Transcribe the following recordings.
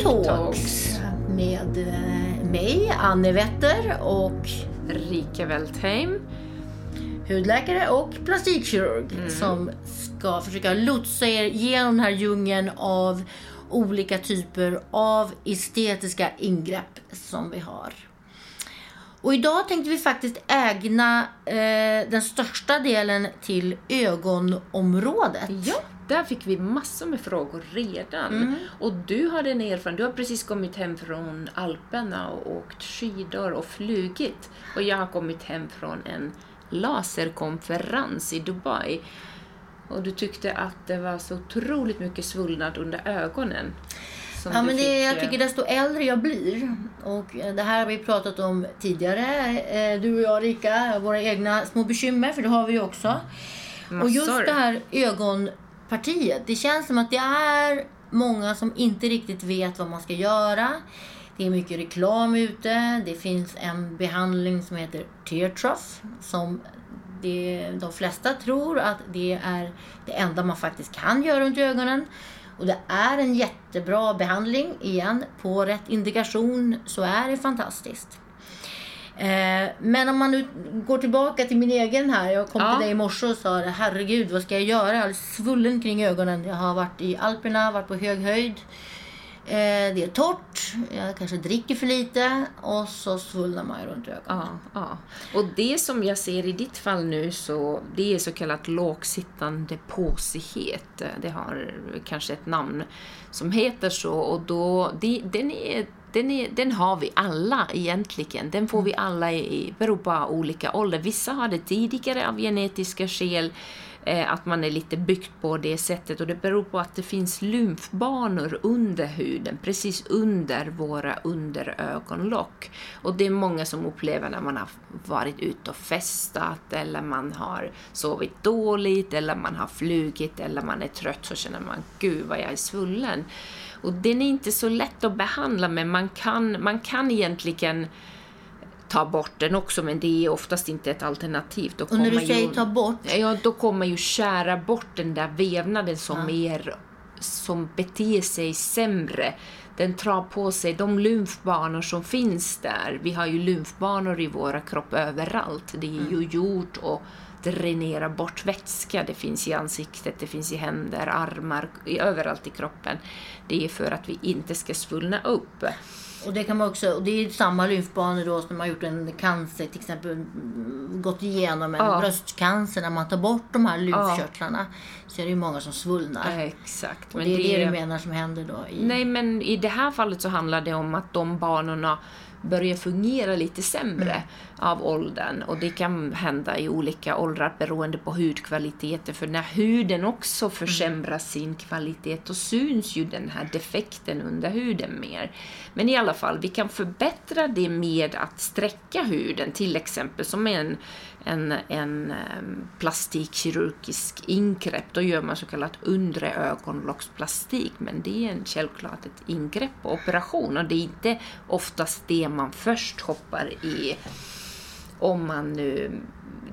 Talks Talks. med eh, mig, Anne Wetter och Rika Weltheim. hudläkare och plastikkirurg Mm. som ska försöka lotsa er genom den här djungeln av olika typer av estetiska ingrepp som vi har. Och idag tänkte vi faktiskt ägna eh, den största delen till ögonområdet. Ja, där fick vi massor med frågor redan. Mm. Och du hade en erfarenhet, du har precis kommit hem från Alperna och åkt skidor och flugit. Och jag har kommit hem från en laserkonferens i Dubai. Och du tyckte att det var så otroligt mycket svullnad under ögonen. Ja, men det, jag eh, tycker desto äldre jag blir, och eh, det här har vi pratat om tidigare, eh, du och jag Rika, våra egna små bekymmer, för det har vi ju också. Och just Massor. det här partiet. det känns som att det är många som inte riktigt vet vad man ska göra. Det är mycket reklam ute, det finns en behandling som heter Teartrough. som det, de flesta tror att det är det enda man faktiskt kan göra runt ögonen. Och det är en jättebra behandling, igen, på rätt indikation så är det fantastiskt. Eh, men om man nu går tillbaka till min egen här. Jag kom Ja. till dig i morse och sa herregud vad ska jag göra? Jag är svullen kring ögonen. Jag har varit i Alperna, varit på hög höjd. Eh, det är torrt, jag kanske dricker för lite och så svullnar man ju runt ögonen. Ja, ja. Och det som jag ser i ditt fall nu så det är så kallat lågsittande påsighet. Det har kanske ett namn som heter så och då, det, den, är, den, är, den har vi alla egentligen. Den får vi alla i, beror på olika ålder. Vissa har det tidigare av genetiska skäl eh, att man är lite byggt på det sättet och det beror på att det finns lymfbanor under huden, precis under våra underögonlock. Och det är många som upplever när man har varit ute och festat eller man har sovit dåligt eller man har flugit eller man är trött så känner man gud vad jag är svullen. Och den är inte så lätt att behandla men man kan, man kan egentligen ta bort den också men det är oftast inte ett alternativ. Då Och när du säger ju- ta bort, Ja, då kommer ju skära bort den där vävnaden som är som beter sig sämre. Den drar på sig de lymfbanor som finns där. Vi har ju lymfbanor i våra kropp överallt. Det är ju gjort att dränera bort vätska. Det finns i ansiktet, det finns i händer, armar, överallt i kroppen. Det är för att vi inte ska svullna upp. och det kan man också, och det är samma lymfbanor då som man har gjort en cancer, till exempel mm, gått igenom en Ja. bröstcancer, när man tar bort de här lymfkörtlarna så är det ju många som svullnar. Exakt. och det är det du menar som händer då? I, Nej, men i det här fallet så handlar det om att de banorna börjar fungera lite sämre av åldern. Och det kan hända i olika åldrar beroende på hudkvaliteten. För när huden också försämrar sin kvalitet, då syns ju den här defekten under huden mer. Men i alla fall, vi kan förbättra det med att sträcka huden, till exempel som en, en, en plastikkirurgisk ingrepp. Då gör man så kallat undre ögonlocksplastik, men det är självklart ett ingrepp och operation och det är inte oftast det man först hoppar i om man nu...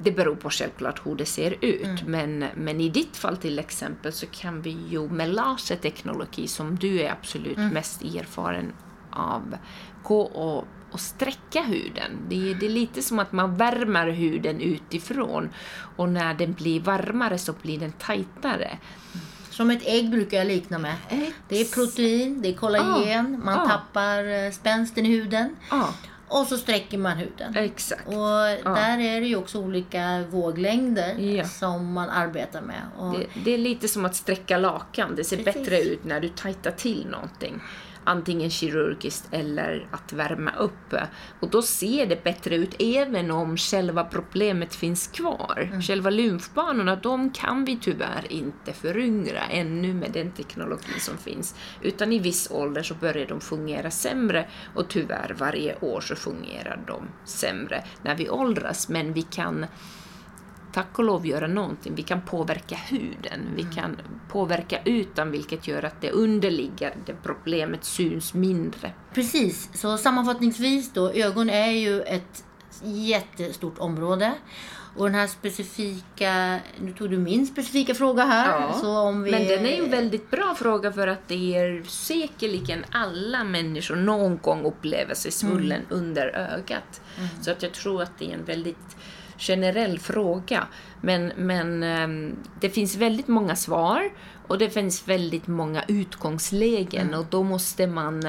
Det beror på självklart hur det ser ut, men, men i ditt fall till exempel så kan vi ju med laserteknologi, som du är absolut mest erfaren av, gå och, och sträcka huden. Det är, det är lite som att man värmer huden utifrån och när den blir varmare så blir den tajtare. Som ett ägg brukar jag likna med. Det är protein, det är kollagen, man Ja. tappar eh, spänsten i huden Ja, och så sträcker man huden. exakt. Och där är det ju också olika våglängder Ja. som man arbetar med. Det, det är lite som att sträcka lakan. Det ser Precis. bättre ut när du tajtar till någonting. Antingen kirurgiskt eller att värma upp. Och då ser det bättre ut även om själva problemet finns kvar. Själva lymfbanorna, de kan vi tyvärr inte föryngra ännu med den teknologi som finns. Utan i viss ålder så börjar de fungera sämre och tyvärr varje år så fungerar de sämre när vi åldras. Men vi kan tack och lov göra någonting. Vi kan påverka huden, vi kan påverka ytan vilket gör att det underliggande problemet syns mindre. Precis, så sammanfattningsvis då, ögon är ju ett jättestort område. Och den här specifika, nu tog du min specifika fråga här. Ja, så om vi, Men den är ju en väldigt bra fråga för att det är säkerligen alla människor någon gång upplever sig svullen under ögat. Så att jag tror att det är en väldigt generell fråga. Men, men ehm, det finns väldigt många svar och det finns väldigt många utgångslägen och då måste man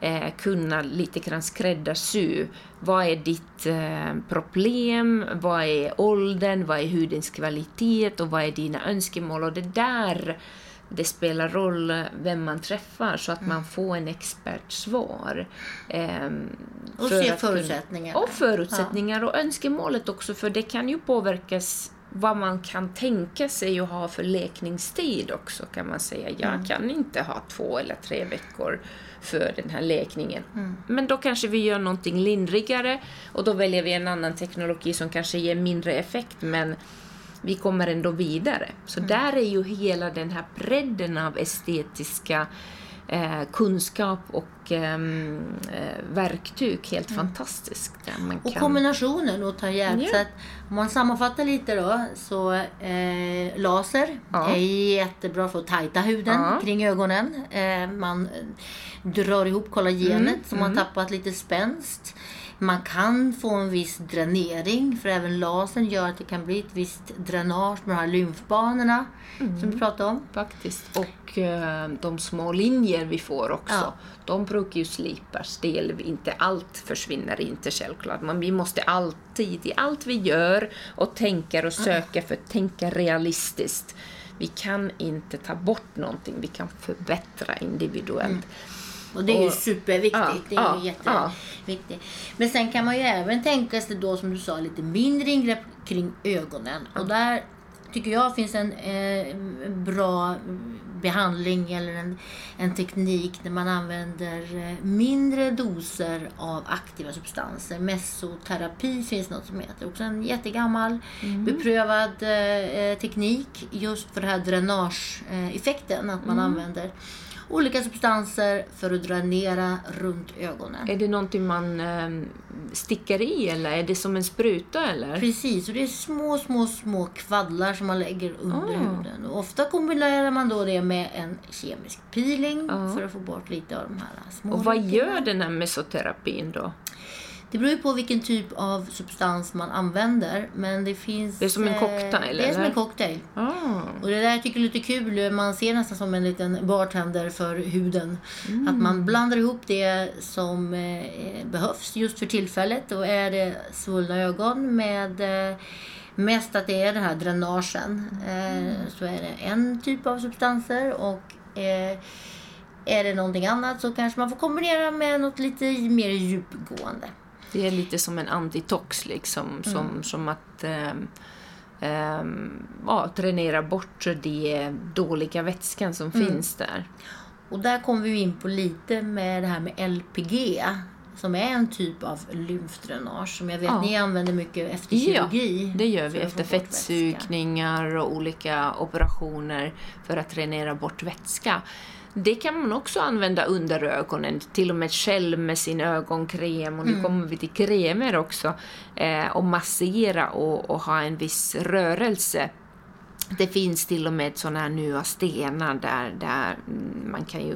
eh, kunna lite grann skräddarsy. Vad är ditt eh, problem? Vad är åldern? Vad är hudens kvalitet? Och vad är dina önskemål? Och det där det spelar roll vem man träffar så att man får en expertsvar. Ehm, Och för se förutsättningarna. Och förutsättningar och önskemålet också, för det kan ju påverkas vad man kan tänka sig att ha för läkningstid också kan man säga. Jag kan inte ha två eller tre veckor för den här läkningen. Men då kanske vi gör någonting lindrigare och då väljer vi en annan teknologi som kanske ger mindre effekt men vi kommer ändå vidare. Så där är ju hela den här bredden av estetiska eh, kunskap och ehm, eh, verktyg helt fantastisk. Där man Och kan... kombinationen och ta hjälp. Ja. Så att om man sammanfattar lite då så eh, laser Ja. är jättebra för att tajta huden Ja. kring ögonen. Eh, man drar ihop kollagenet Mm, som har tappat lite spänst. Man kan få en viss dränering för även lasern gör att det kan bli ett visst dränage med de här lymfbanorna Mm. som vi pratade om. Faktiskt. Och eh, de små linjer vi får också, Ja. de brukar ju slipas. Gäller inte allt försvinner inte självklart, men vi måste alltid i allt vi gör och tänker och söker för att tänka realistiskt. Vi kan inte ta bort någonting, vi kan förbättra individuellt. Och det är ju Och- superviktigt. Ja, det är ja, ju jätteviktigt. Men sen kan man ju även tänka sig då, som du sa, lite mindre ingrepp kring ögonen. Och där tycker jag finns en eh, bra behandling eller en, en teknik där man använder eh, mindre doser av aktiva substanser. Mesoterapi finns något som heter. Också en jättegammal beprövad eh, teknik just för det här dränageeffekten. Att man använder olika substanser för att dränera runt ögonen. Är det någonting man eh, stickar i eller är det som en spruta eller? Precis, och det är små, små, små kvaddlar som man lägger under Ah. huden. Och ofta kombinerar man då det med en kemisk peeling Ja. för att få bort lite av de här små Och vad gör den här mesoterapin då? Det beror ju på vilken typ av substans man använder. Men det finns... Det är som en eh, cocktail, Det är som en cocktail. Ah. Och det där jag tycker är lite kul. Man ser nästan som en liten bartender för huden. Mm. Att man blandar ihop det som eh, behövs just för tillfället. Och är det svullna ögon med eh, mest att det är den här dränagen. Eh, så är det en typ av substanser. Och är det någonting annat så kanske man får kombinera med något lite mer djupgående. Det är lite som en antitox, liksom, som, som att ehm, ehm, ja, dränera bort den dåliga vätskan som finns där. Och där kommer vi in på lite med det här med LPG. Som är en typ av lymfdränage som jag vet Ja. ni använder mycket efter Ja, kirurgi. Det gör vi efter fettsugningar och olika operationer för att dränera bort vätska. Det kan man också använda under ögonen, till och med själv med sin ögonkräm. Och nu kommer vi till krämer också. Eh, och massera och, och ha en viss rörelse. Det finns till och med sådana här nya stenar där, där mm, man kan ju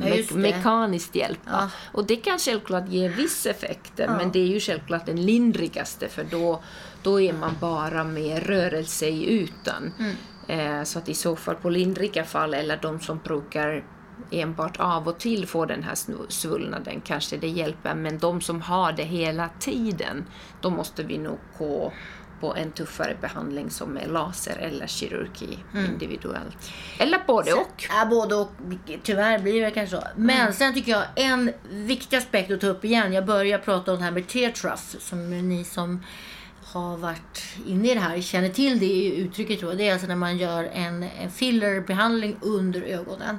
Ja, me- det. mekaniskt hjälpa. Ja. Och det kan självklart ge viss effekt, men det är ju självklart den lindrigaste för då, då är man bara med rörelse i ytan. Eh, så att i så fall på lindriga fall, eller de som brukar enbart av och till få den här svullnaden kanske det hjälper, men de som har det hela tiden, då måste vi nog gå på en tuffare behandling som är laser eller kirurgi individuellt. Eller både och. Ja, både och. Tyvärr blir det kanske så. Men Mm. sen tycker jag en viktig aspekt att ta upp igen. Jag börjar prata om det här med tear trough. Som ni som har varit inne i det här känner till det uttrycket. Jag. Det är alltså när man gör en, en fillerbehandling under ögonen.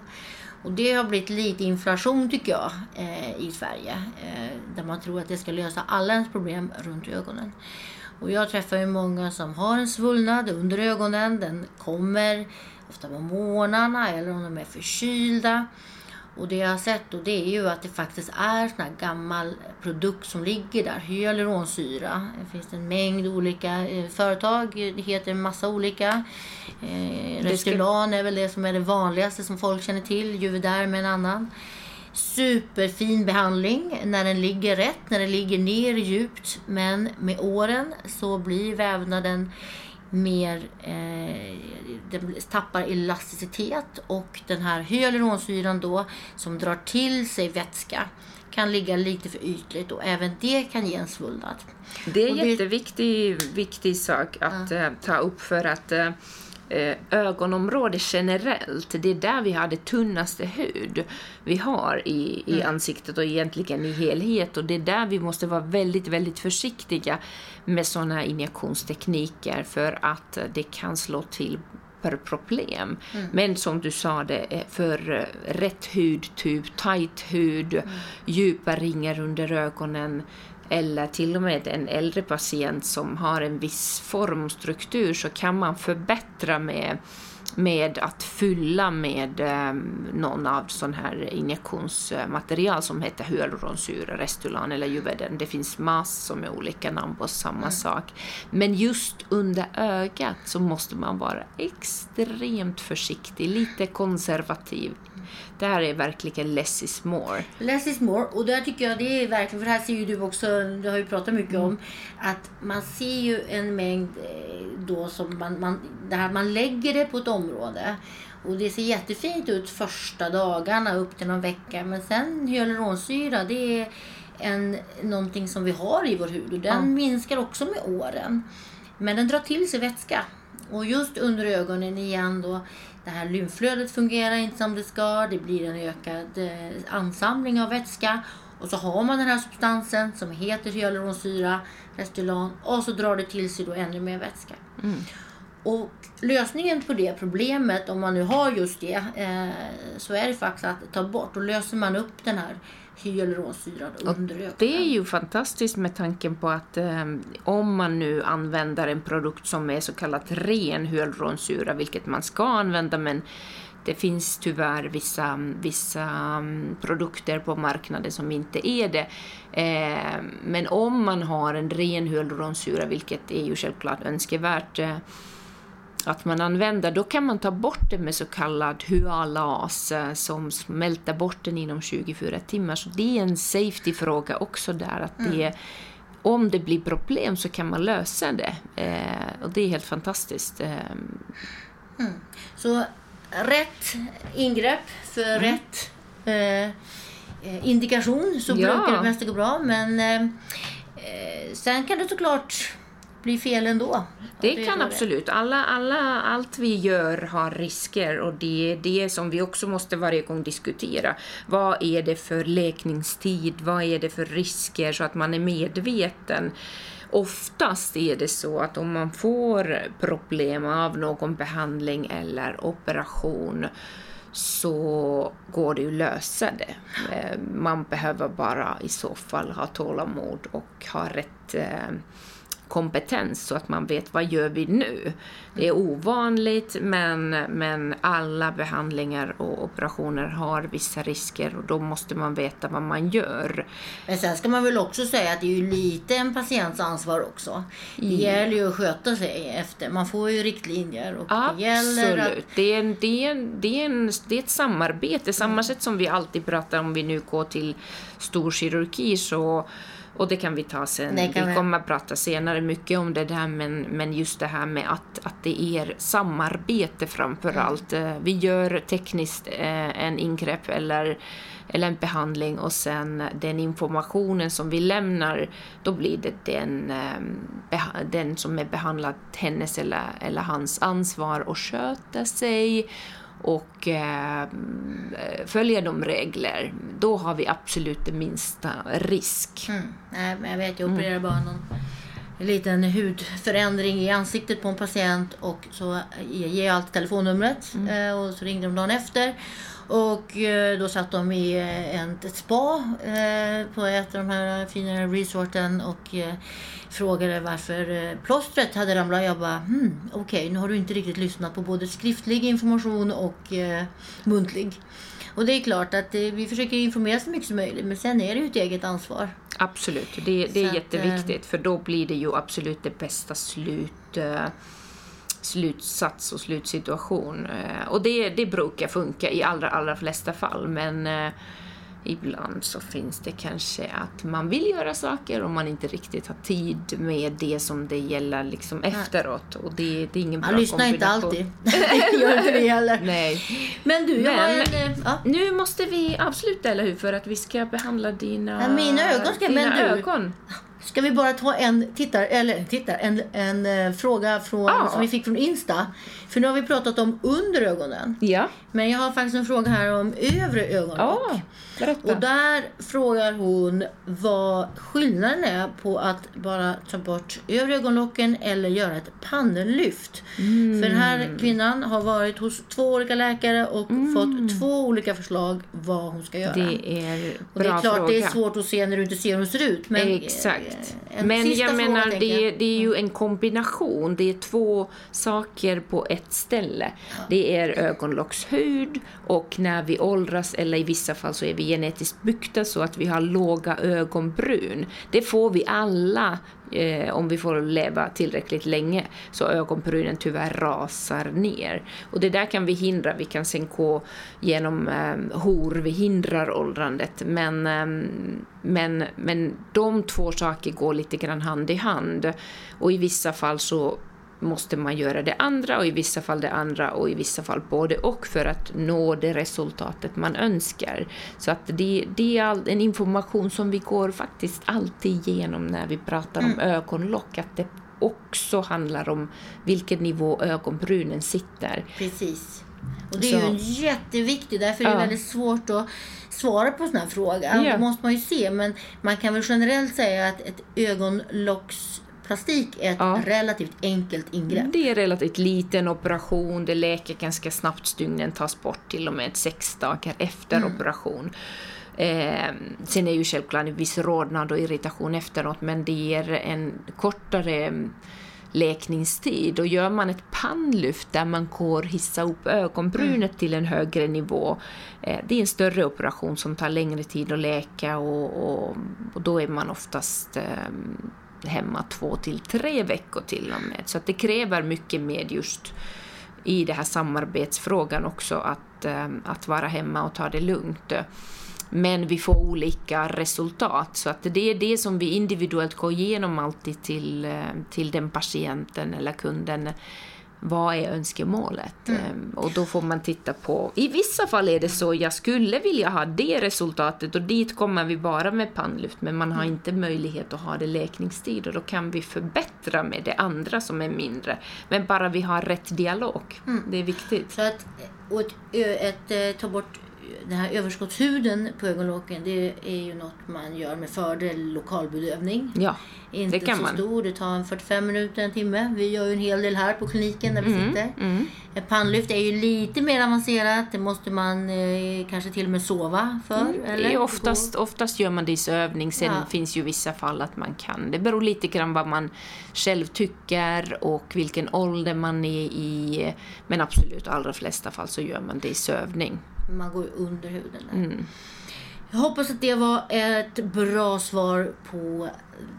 Och det har blivit lite inflation tycker jag eh, i Sverige. Eh, där man tror att det ska lösa alla ens problem runt ögonen. Och jag träffar ju många som har en svullnad under ögonen. Den kommer ofta på morgnarna eller om de är förkylda. Och det jag har sett då, det är ju att det faktiskt är sån här gammal produkt som ligger där. Hyaluronsyra. Det finns en mängd olika eh, företag. Det heter en massa olika. Eh, är väl det som är det vanligaste som folk känner till. Juvederm är en annan. Superfin behandling när den ligger rätt, när den ligger ner djupt. Men med åren så blir vävnaden mer, eh, den tappar elasticitet och den här hyaluronsyran då som drar till sig vätska kan ligga lite för ytligt och även det kan ge en svullnad. Det är en jätteviktig viktig sak att ja. äh, ta upp för att äh, Eh, ögonområde generellt, det är där vi har det tunnaste hud vi har i, i mm. ansiktet och egentligen i helhet. Och det är där vi måste vara väldigt, väldigt försiktiga med sådana injektionstekniker för att det kan slå till per problem. Mm. Men som du sa, det för eh, rätt hudtyp, tight hud, mm. djupa ringar under ögonen, eller till och med en äldre patient som har en viss formstruktur så kan man förbättra med, med att fylla med um, någon av sån här injektionsmaterial som heter hyaluronsyra, Restulan eller Juveden. Det finns massor med olika namn på samma mm. sak. Men just under ögat så måste man vara extremt försiktig, lite konservativ det här är verkligen less is more. Less is more. Och där tycker jag det är verkligen, för det här ser ju du också, du har ju pratat mycket mm. om, att man ser ju en mängd eh, då som man, man, det här, man lägger det på ett område. Och det ser jättefint ut första dagarna upp till någon vecka. Men sen hyaluronsyra, det är en, någonting som vi har i vår hud och den ja. minskar också med åren. Men den drar till sig vätska. Och just under ögonen igen då, det här lymflödet fungerar inte som det ska, det blir en ökad eh, ansamling av vätska och så har man den här substansen som heter hyaluronsyra, Restylan och så drar det till sig då ännu mer vätska. Mm. Och lösningen på det problemet, om man nu har just det, eh, så är det faktiskt att ta bort. Då löser man upp den här hyaluronsyran under ögonen. Det är ju fantastiskt med tanken på att eh, om man nu använder en produkt som är så kallat ren hyaluronsyra, vilket man ska använda, men det finns tyvärr vissa, vissa um, produkter på marknaden som inte är det. Eh, men om man har en ren hyaluronsyra, vilket är ju självklart önskvärt, eh, att man använder, då kan man ta bort det med så kallad hyalas eh, som smälter bort den inom 24 timmar. Så det är en safety-fråga också där. att det, mm. Om det blir problem så kan man lösa det. Eh, och det är helt fantastiskt. Eh. Mm. Så rätt ingrepp för mm. rätt eh, indikation så ja. brukar det mesta gå bra. Men eh, sen kan det såklart bli fel ändå. Det, det kan absolut. Alla, alla, allt vi gör har risker och det är det som vi också måste varje gång diskutera. Vad är det för läkningstid? Vad är det för risker? Så att man är medveten. Oftast är det så att om man får problem av någon behandling eller operation så går det att lösa det. Eh, man behöver bara i så fall ha tålamod och ha rätt eh, kompetens så att man vet vad gör vi nu. Det är ovanligt men, men alla behandlingar och operationer har vissa risker och då måste man veta vad man gör. Men sen ska man väl också säga att det är ju lite en patients ansvar också. Det ja. gäller ju att sköta sig efter. Man får ju riktlinjer och Absolut. det gäller att... det, är en, det, är en, det, är en, det är ett samarbete. Samma mm. sätt som vi alltid pratar om vi nu går till storkirurgi så och det kan vi ta sen. Vi kommer att prata senare mycket om det där, men, men just det här med att, att det är samarbete framför mm. allt. Eh, vi gör tekniskt eh, en ingrepp eller, eller en behandling och sen den informationen som vi lämnar, då blir det den, eh, den som är behandlad, hennes eller, eller hans ansvar att sköta sig och eh, följer de regler, då har vi absolut det minsta risk. Mm. Nej, jag vet, jag opererar mm. bara någon liten hudförändring i ansiktet på en patient och så ger jag alltid telefonnumret mm. Eh, och så ringde de dagen efter. Och eh, då satt de i eh, ett spa på ett av de här fina resorten och frågade varför eh, plåstret hade ramlat. Jag bara, hmm, okej, okay, nu har du inte riktigt lyssnat på både skriftlig information och eh, muntlig. Och det är klart att eh, vi försöker informera så mycket som möjligt, men sen är det ju ett eget ansvar. Absolut, det, det är Så att, jätteviktigt för då blir det ju absolut det bästa slut, eh, slutsats och slutsituation. Eh, och det, det brukar funka i allra, allra flesta fall men eh, ibland så finns det kanske att man vill göra saker och man inte riktigt har tid med det som det gäller liksom efteråt. Och det, det är ingen bra lyssnar inte alltid. Gör inte det heller. Nej. Men du, jag har en... eh, Ja. Nu måste vi avsluta, eller hur? För att vi ska behandla dina, Ja, mina ögon ska- dina men du- ögon. Ska vi bara ta en tittar, eller tittar, en, en eh, fråga från, Ja. som vi fick från Insta. För nu har vi pratat om under ögonen. Ja. Men jag har faktiskt en fråga här om övre ögonlock. Ja, berätta. Och där frågar hon vad skillnaden är på att bara ta bort övre ögonlocken eller göra ett pannlyft. För den här kvinnan har varit hos två olika läkare och fått två olika förslag vad hon ska göra. Det är bra och det är klart fråga. det är svårt att se när du inte ser hur hon ser ut. Men, Exakt. eh, en Men jag fråga, menar, tänker det, är- det är ju en kombination. Det är två saker på ett ställe. Det är ögonlockshud och när vi åldras, eller i vissa fall så är vi genetiskt byggda så att vi har låga ögonbryn. Det får vi alla eh, om vi får leva tillräckligt länge, så ögonbrynen tyvärr rasar ner. Och det där kan vi hindra. Vi kan sen gå genom eh, hor, vi hindrar åldrandet. Men, eh, men, men de två saker går lite grann hand i hand. Och i vissa fall så måste man göra det andra och i vissa fall det andra och i vissa fall både och för att nå det resultatet man önskar. Så att det, det är all, en information som vi går faktiskt alltid igenom när vi pratar om ögonlock, att det också handlar om vilken nivå ögonbrynen sitter. Precis. Och det är Så- ju en jätteviktig, därför är det Ja. väldigt svårt att svara på sån här fråga. Ja. Det måste man ju se, men man kan väl generellt säga att ett ögonlocksplastik är ett Ja. relativt enkelt ingrepp. Det är relativt liten operation, det läker ganska snabbt, stygnen tas bort till och med sex dagar efter operation. Eh, sen är ju självklart en viss rodnad och irritation efteråt, men det ger en kortare mm, läkningstid. Och gör man ett pannlyft där man går hissa upp ögonbrynet till en högre nivå, eh, det är en större operation som tar längre tid att läka och, och, och då är man oftast eh, hemma två till tre veckor till och med. Så att det kräver mycket med just i det här samarbetsfrågan också att, ehm, att vara hemma och ta det lugnt. Men vi får olika resultat, så att det är det som vi individuellt går igenom alltid till, ehm, till den patienten eller kunden. Vad är önskemålet? Eh, Och då får man titta på... I vissa fall är det så, jag skulle vilja ha det resultatet och dit kommer vi bara med pannlyft, men man har inte möjlighet att ha det läkningstid och då kan vi förbättra med det andra som är mindre. Men bara vi har rätt dialog, det är viktigt. Så att ett, eh, ta bort den här överskottshuden på ögonlocken, det är ju något man gör med fördel lokalbedövning. Ja, Inte det kan så man. stor, det tar en 45 minuter, en timme. Vi gör ju en hel del här på kliniken där vi Mm, sitter. Ett pannlyft är ju lite mer avancerat. Det måste man eh, kanske till och med sova för. Det eller? oftast, oftast gör man det i övning, sen Ja. finns ju vissa fall att man kan. Det beror lite grann vad man själv tycker och vilken ålder man är i. Men absolut, i allra flesta fall så gör man det i sövning. Man går ju under huden. Där. Mm. Jag hoppas att det var ett bra svar på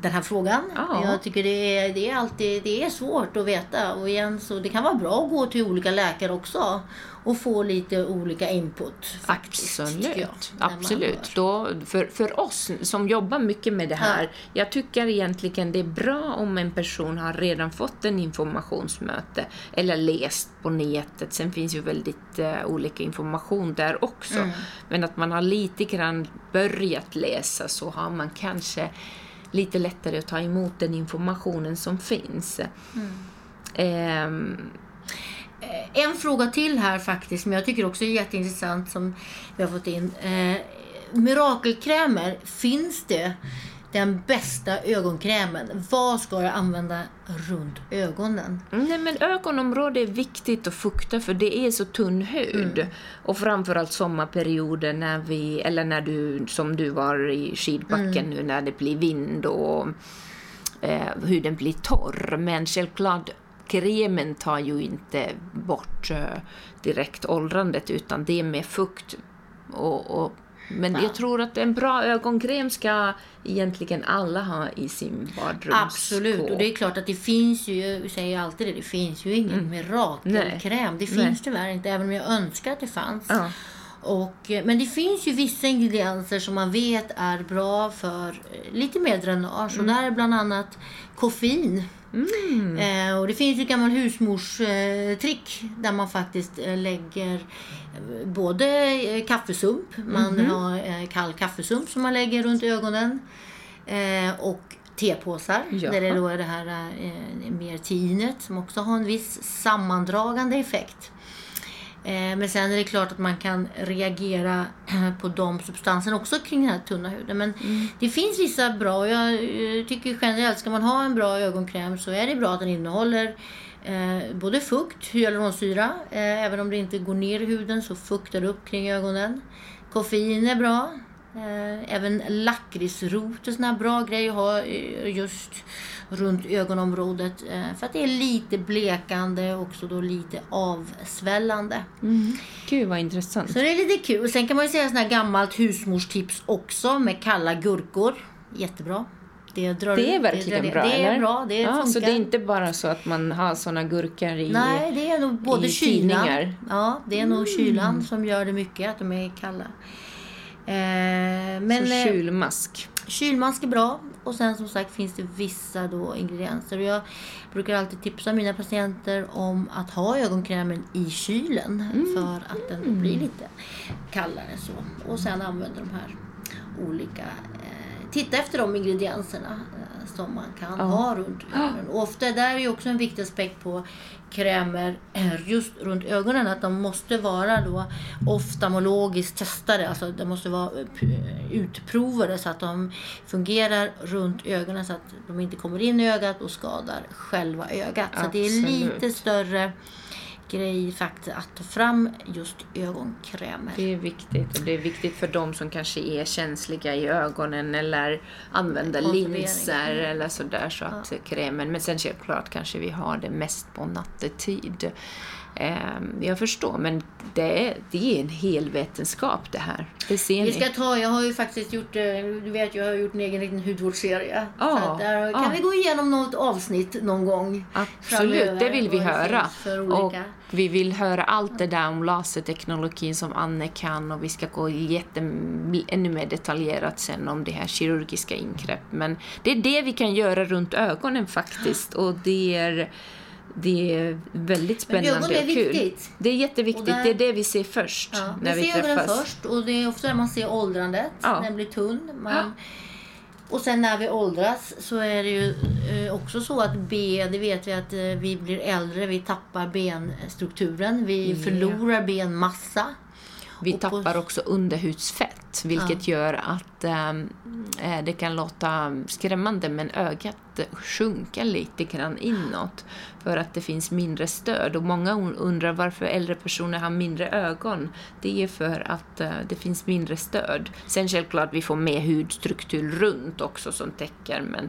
den här frågan. Ja. Jag tycker det är, det är alltid det är svårt att veta. Och igen, så det kan vara bra att gå till olika läkare också och få lite olika input. Faktiskt, tycker jag, Absolut. Absolut. Då, för, för oss som jobbar mycket med det här, jag tycker egentligen det är bra om en person har redan fått en informationsmöte eller läst på nätet. Sen finns ju väldigt eh, olika information där också. Mm. Men att man har lite grann börjat läsa så har man kanske lite lättare att ta emot den informationen som finns. Mm. Ehm, En fråga till här faktiskt, som jag tycker också är jätteintressant som vi har fått in. Eh, mirakelkrämer, finns det den bästa ögonkrämen? Vad ska jag använda runt ögonen? Nej, men ögonområdet är viktigt att fukta för det är så tunn hud. Och framförallt sommarperioder när vi, eller när du, som du var i skidbacken nu, när det blir vind och eh, huden blir torr. Men självklart, kremen tar ju inte bort eh, direkt åldrandet utan det är med fukt Och, och, men jag tror att en bra ögonkräm ska egentligen alla ha i sin badrumsskåp. Absolut, och det är klart att det finns ju, jag säger alltid det, det finns ju ingen Mm. mirakelkräm. Det finns Nej. tyvärr inte, även om jag önskar att det fanns. Ja. Och, eh, men det finns ju vissa ingredienser som man vet är bra för eh, lite mer dränage. Mm. Och där är bland annat koffein. Eh, och det finns ju ett gammalt husmorstrick eh, där man faktiskt eh, lägger eh, både eh, kaffesump, man Mhm. har eh, kall kaffesump som man lägger runt ögonen. Och tepåsar Jaha. där det då är det här eh, mer tinet som också har en viss sammandragande effekt. Eh, men sen är det klart att man kan reagera på de substanserna också kring den här tunna huden. Men det finns vissa bra, och jag eh, tycker generellt ska man ha en bra ögonkräm så är det bra att den innehåller eh, både fukt, hyaluronsyra, eh, även om det inte går ner i huden så fuktar det upp kring ögonen. Koffein är bra. Eh, även lakritsrot är sån här bra grej att ha eh, just runt ögonområdet. Eh, för att det är lite blekande och också då lite avsvällande. Mm. Gud vad intressant. Så det är lite kul. Sen kan man ju säga sån här gammalt husmorstips också med kalla gurkor. Jättebra. Det, drar Det är verkligen det, bra, Det är eller? bra, det ja, funkar. Så det är inte bara så att man har såna gurkor i... Nej, det är nog både kylan. tidningar. Mm. Ja, det är nog kylan som gör det mycket, att de är kalla. Eh, men så eh, kylmask. kylmask är bra. Och sen som sagt finns det vissa då ingredienser. Och jag brukar alltid tipsa mina patienter om att ha ögonkrämen i kylen. Mm. För att den blir lite kallare så. Och sen använda de här olika titta efter de ingredienserna eh, som man kan Ja. ha runt ögonen. Och ofta där är ju också en viktig aspekt på krämer eh, just runt ögonen att de måste vara då oftalmologiskt testade. Alltså de måste vara eh, utprovade så att de fungerar runt ögonen så att de inte kommer in i ögat och skadar själva ögat. Så att det är Absolut. lite större grej faktiskt att ta fram just ögonkrämer. Det är viktigt. Och det är viktigt för de som kanske är känsliga i ögonen eller använder linser eller sådär. Så att krämen, men sen självklart kanske vi har det mest på nattetid. Ehm, jag förstår, men det är, det är en hel vetenskap det här. Det ser Vi ni. ska ta, jag har ju faktiskt gjort, eh, du vet jag har gjort en egen liten hudvårdsserie. Så att där kan ja. vi gå igenom något avsnitt någon gång. Absolut, framöver, det vill vi höra. Och vi vill höra allt det där om laserteknologin som Anne kan och vi ska gå jätte, ännu mer detaljerat sen om det här kirurgiska ingrepp. Men det är det vi kan göra runt ögonen faktiskt och det är, det är väldigt Men spännande ögon är och kul. viktigt. Det är jätteviktigt, där- det är det vi ser först Ja, när vi vi ser ögonen först och det är ofta där man ser åldrandet. Ja. Den blir tunn. Man, Ja. Och sen när vi åldras så är det ju eh, också så att ben, det vet vi att eh, vi blir äldre, vi tappar benstrukturen, vi Ja. förlorar benmassa. Vi tappar också underhudsfett, vilket gör att ehm, eh, det kan låta skrämmande, men ögat sjunker lite grann inåt för att det finns mindre stöd. Och många un- undrar varför äldre personer har mindre ögon. Det är för att eh, det finns mindre stöd. Sen självklart vi får mer hudstruktur runt också som täcker, men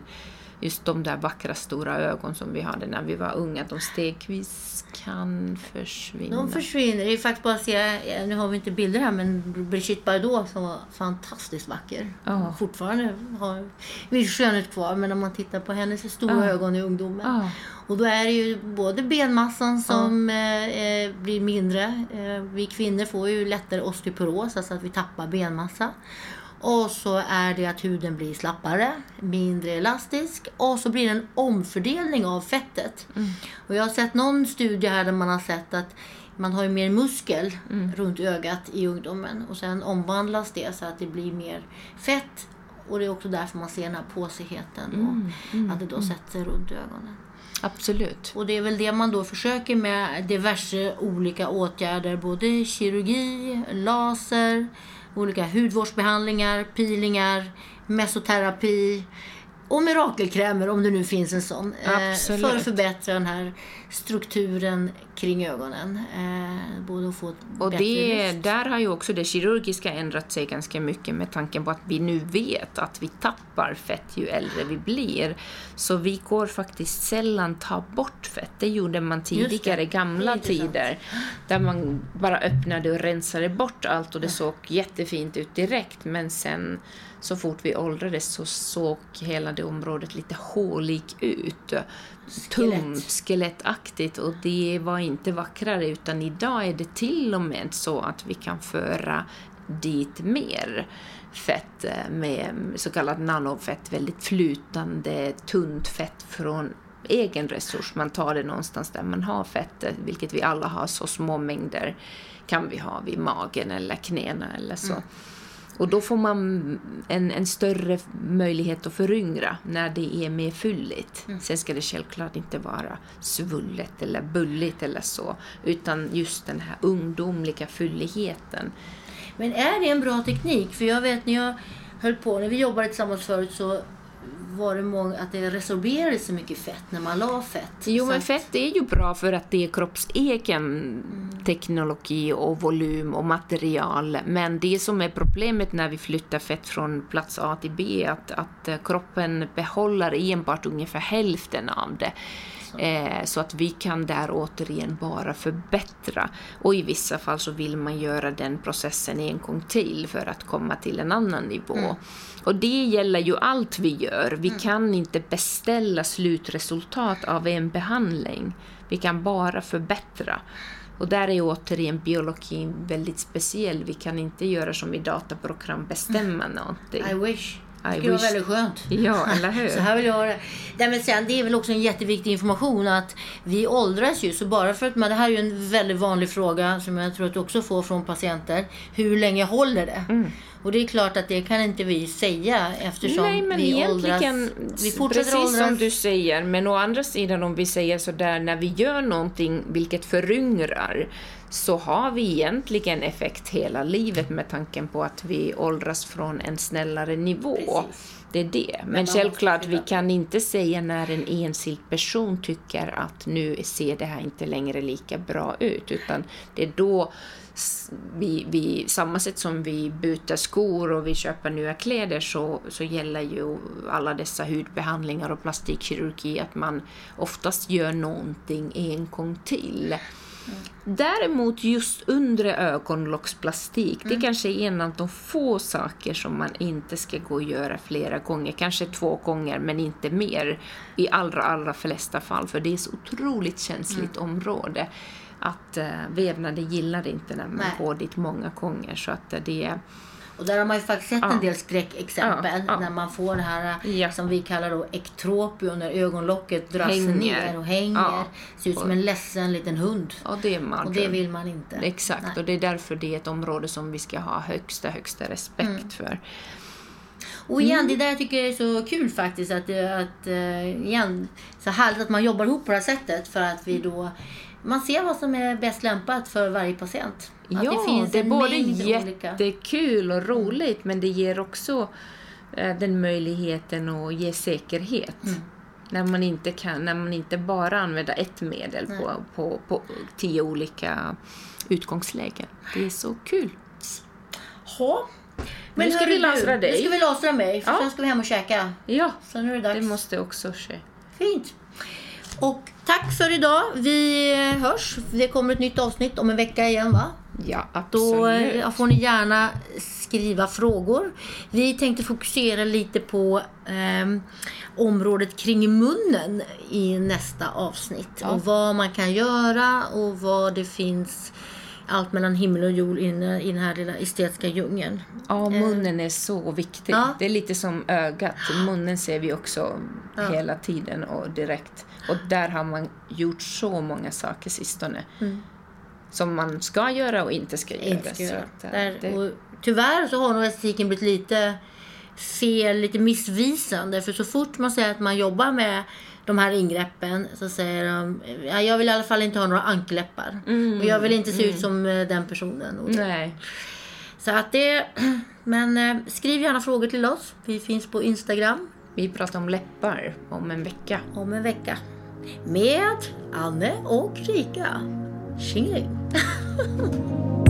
just de där vackra stora ögon som vi hade när vi var unga, de stegvis kan försvinna. De försvinner. Det är faktiskt bara att se, nu har vi inte bilder här, men Brigitte Bardot som var fantastiskt vacker. Ja. Fortfarande har viss skönhet kvar, men när man tittar på hennes stora Ja. ögon i ungdomen. Ja. Och då är det ju både benmassan som eh, eh, blir mindre. Eh, vi kvinnor får ju lättare osteoporos, alltså att vi tappar benmassa. Och så är det att huden blir slappare, mindre elastisk och så blir det en omfördelning av fettet. Och jag har sett någon studie här där man har sett att man har ju mer muskel runt ögat i ungdomen och sen omvandlas det så att det blir mer fett och det är också därför man ser den här påsigheten och att det då sätter sig runt ögonen. Absolut. Och det är väl det man då försöker med diverse olika åtgärder. Både kirurgi, laser, olika hudvårdsbehandlingar, peelingar, mesoterapi. och mirakelkrämer om det nu finns en sån. eh, Absolut. För att förbättra den här strukturen kring ögonen. Att få Och det, där har ju också det kirurgiska ändrat sig ganska mycket med tanken på att vi nu vet att vi tappar fett ju äldre vi blir. Så vi går faktiskt sällan ta bort fett. Det gjorde man tidigare, gamla tider. Där man bara öppnade och rensade bort allt och det såg jättefint ut direkt. Men sen så fort vi åldrades så såg hela det området lite håligt ut. Tunt, skelettaktigt och det var inte vackrare utan idag är det till och med så att vi kan föra dit mer fett eh, med så kallat nanofett, väldigt flytande, tunt fett från egen resurs. Man tar det någonstans där man har fettet, vilket vi alla har, så små mängder kan vi ha vid magen eller knäna eller så. Och då får man en, en större möjlighet att föryngra när det är mer fylligt. Sen ska det självklart inte vara svullet eller bulligt eller så, utan just den här ungdomliga fylligheten. Men är det en bra teknik? För jag vet när jag höll på, när vi jobbade tillsammans förut så var det många, att det resorberade så mycket fett när man la fett. Jo, men fett är ju bra för att det är kroppsegen teknologi och volym och material. Men det som är problemet när vi flyttar fett från plats A till B är att, att eh, kroppen behåller enbart ungefär hälften av det. Eh, så att vi kan där återigen bara förbättra. Och i vissa fall så vill man göra den processen en gång till för att komma till en annan nivå. Och det gäller ju allt vi gör. Vi kan inte beställa slutresultat av en behandling. Vi kan bara förbättra. Och där är återigen biologin väldigt speciell. Vi kan inte göra som i dataprogram, bestämma någonting. I wish. Det I skulle vara väldigt skönt. Ja, eller hur? Så här vill jag ha det. Nej, men sen, det är väl också en jätteviktig information att vi åldras ju. Så bara för att man, det här är ju en väldigt vanlig fråga som jag tror att du också får från patienter. Hur länge håller det? Mm. Och det är klart att det kan inte vi säga eftersom Nej, men vi egentligen, åldras. Vi fortsätter precis åldras. som du säger, men å andra sidan om vi säger sådär, när vi gör någonting vilket föryngrar, så har vi egentligen effekt hela livet med tanken på att vi åldras från en snällare nivå. Precis. Det är det. Men, måste självklart, vi kan inte säga när en enskild person tycker att nu ser det här inte längre lika bra ut, utan det är då vi, vi, samma sätt som vi byter skor och vi köper nya kläder så, så gäller ju alla dessa hudbehandlingar och plastikkirurgi att man oftast gör någonting en gång till. Däremot just undre ögonlocksplastik, det kanske är en av de få saker som man inte ska gå och göra flera gånger, kanske två gånger men inte mer i allra, allra flesta fall, för det är så otroligt känsligt område att uh, vävnaden gillar inte när man Nej. går dit många gånger. Så att eh, det är... Och där har man ju faktiskt sett en del skräckexempel när man får det här som vi kallar då ektropio, när ögonlocket dras Hänger. ner och hänger. Ser ut som en ledsen liten hund. Och det är. Och det vill man inte. Exakt, Nej. och det är därför det är ett område som vi ska ha högsta, högsta respekt Mm. för. Och igen, Mm. det där jag tycker jag är så kul faktiskt. Att, att, eh, igen, så härligt att man jobbar ihop på det här sättet. För att vi då, man ser vad som är bäst lämpat för varje patient. Att ja, det finns det är både jättekul och roligt, men det ger också eh, den möjligheten att ge säkerhet. Mm. När man inte kan, när man inte bara använder ett medel på, på, på tio olika utgångslägen. Det är så kul. Ja. Nu ska vi lasra dig. Nu ska vi lasra mig, för Ja. sen ska vi hem och käka. Ja, Sen är det dags. det måste också ske. Fint. Och tack för idag. Vi hörs. Det kommer ett nytt avsnitt om en vecka igen va? Ja, Då absolut. eh, får ni gärna skriva frågor. Vi tänkte fokusera lite på ehm, området kring munnen i nästa avsnitt. Ja. Och vad man kan göra och vad det finns allt mellan himmel och jord i den, i den här lilla estetiska djungeln. Ja, munnen är så viktig. Ja. Det är lite som ögat. Munnen ser vi också hela tiden och direkt. Och där har man gjort så många saker sistone. Som man ska göra och inte ska göra. Mm. Inte ska Så göra. att, eh, Där, det, och tyvärr så har nog estetiken blivit lite fel, lite missvisande. För så fort man säger att man jobbar med de här ingreppen så säger de ja, jag vill i alla fall inte ha några ankläppar. och jag vill inte se ut som eh, den personen. Och nej. Så att det, men eh, skriv gärna frågor till oss. Vi finns på Instagram. Vi pratar om läppar om en vecka. om en vecka. Med Anne och Rika. she.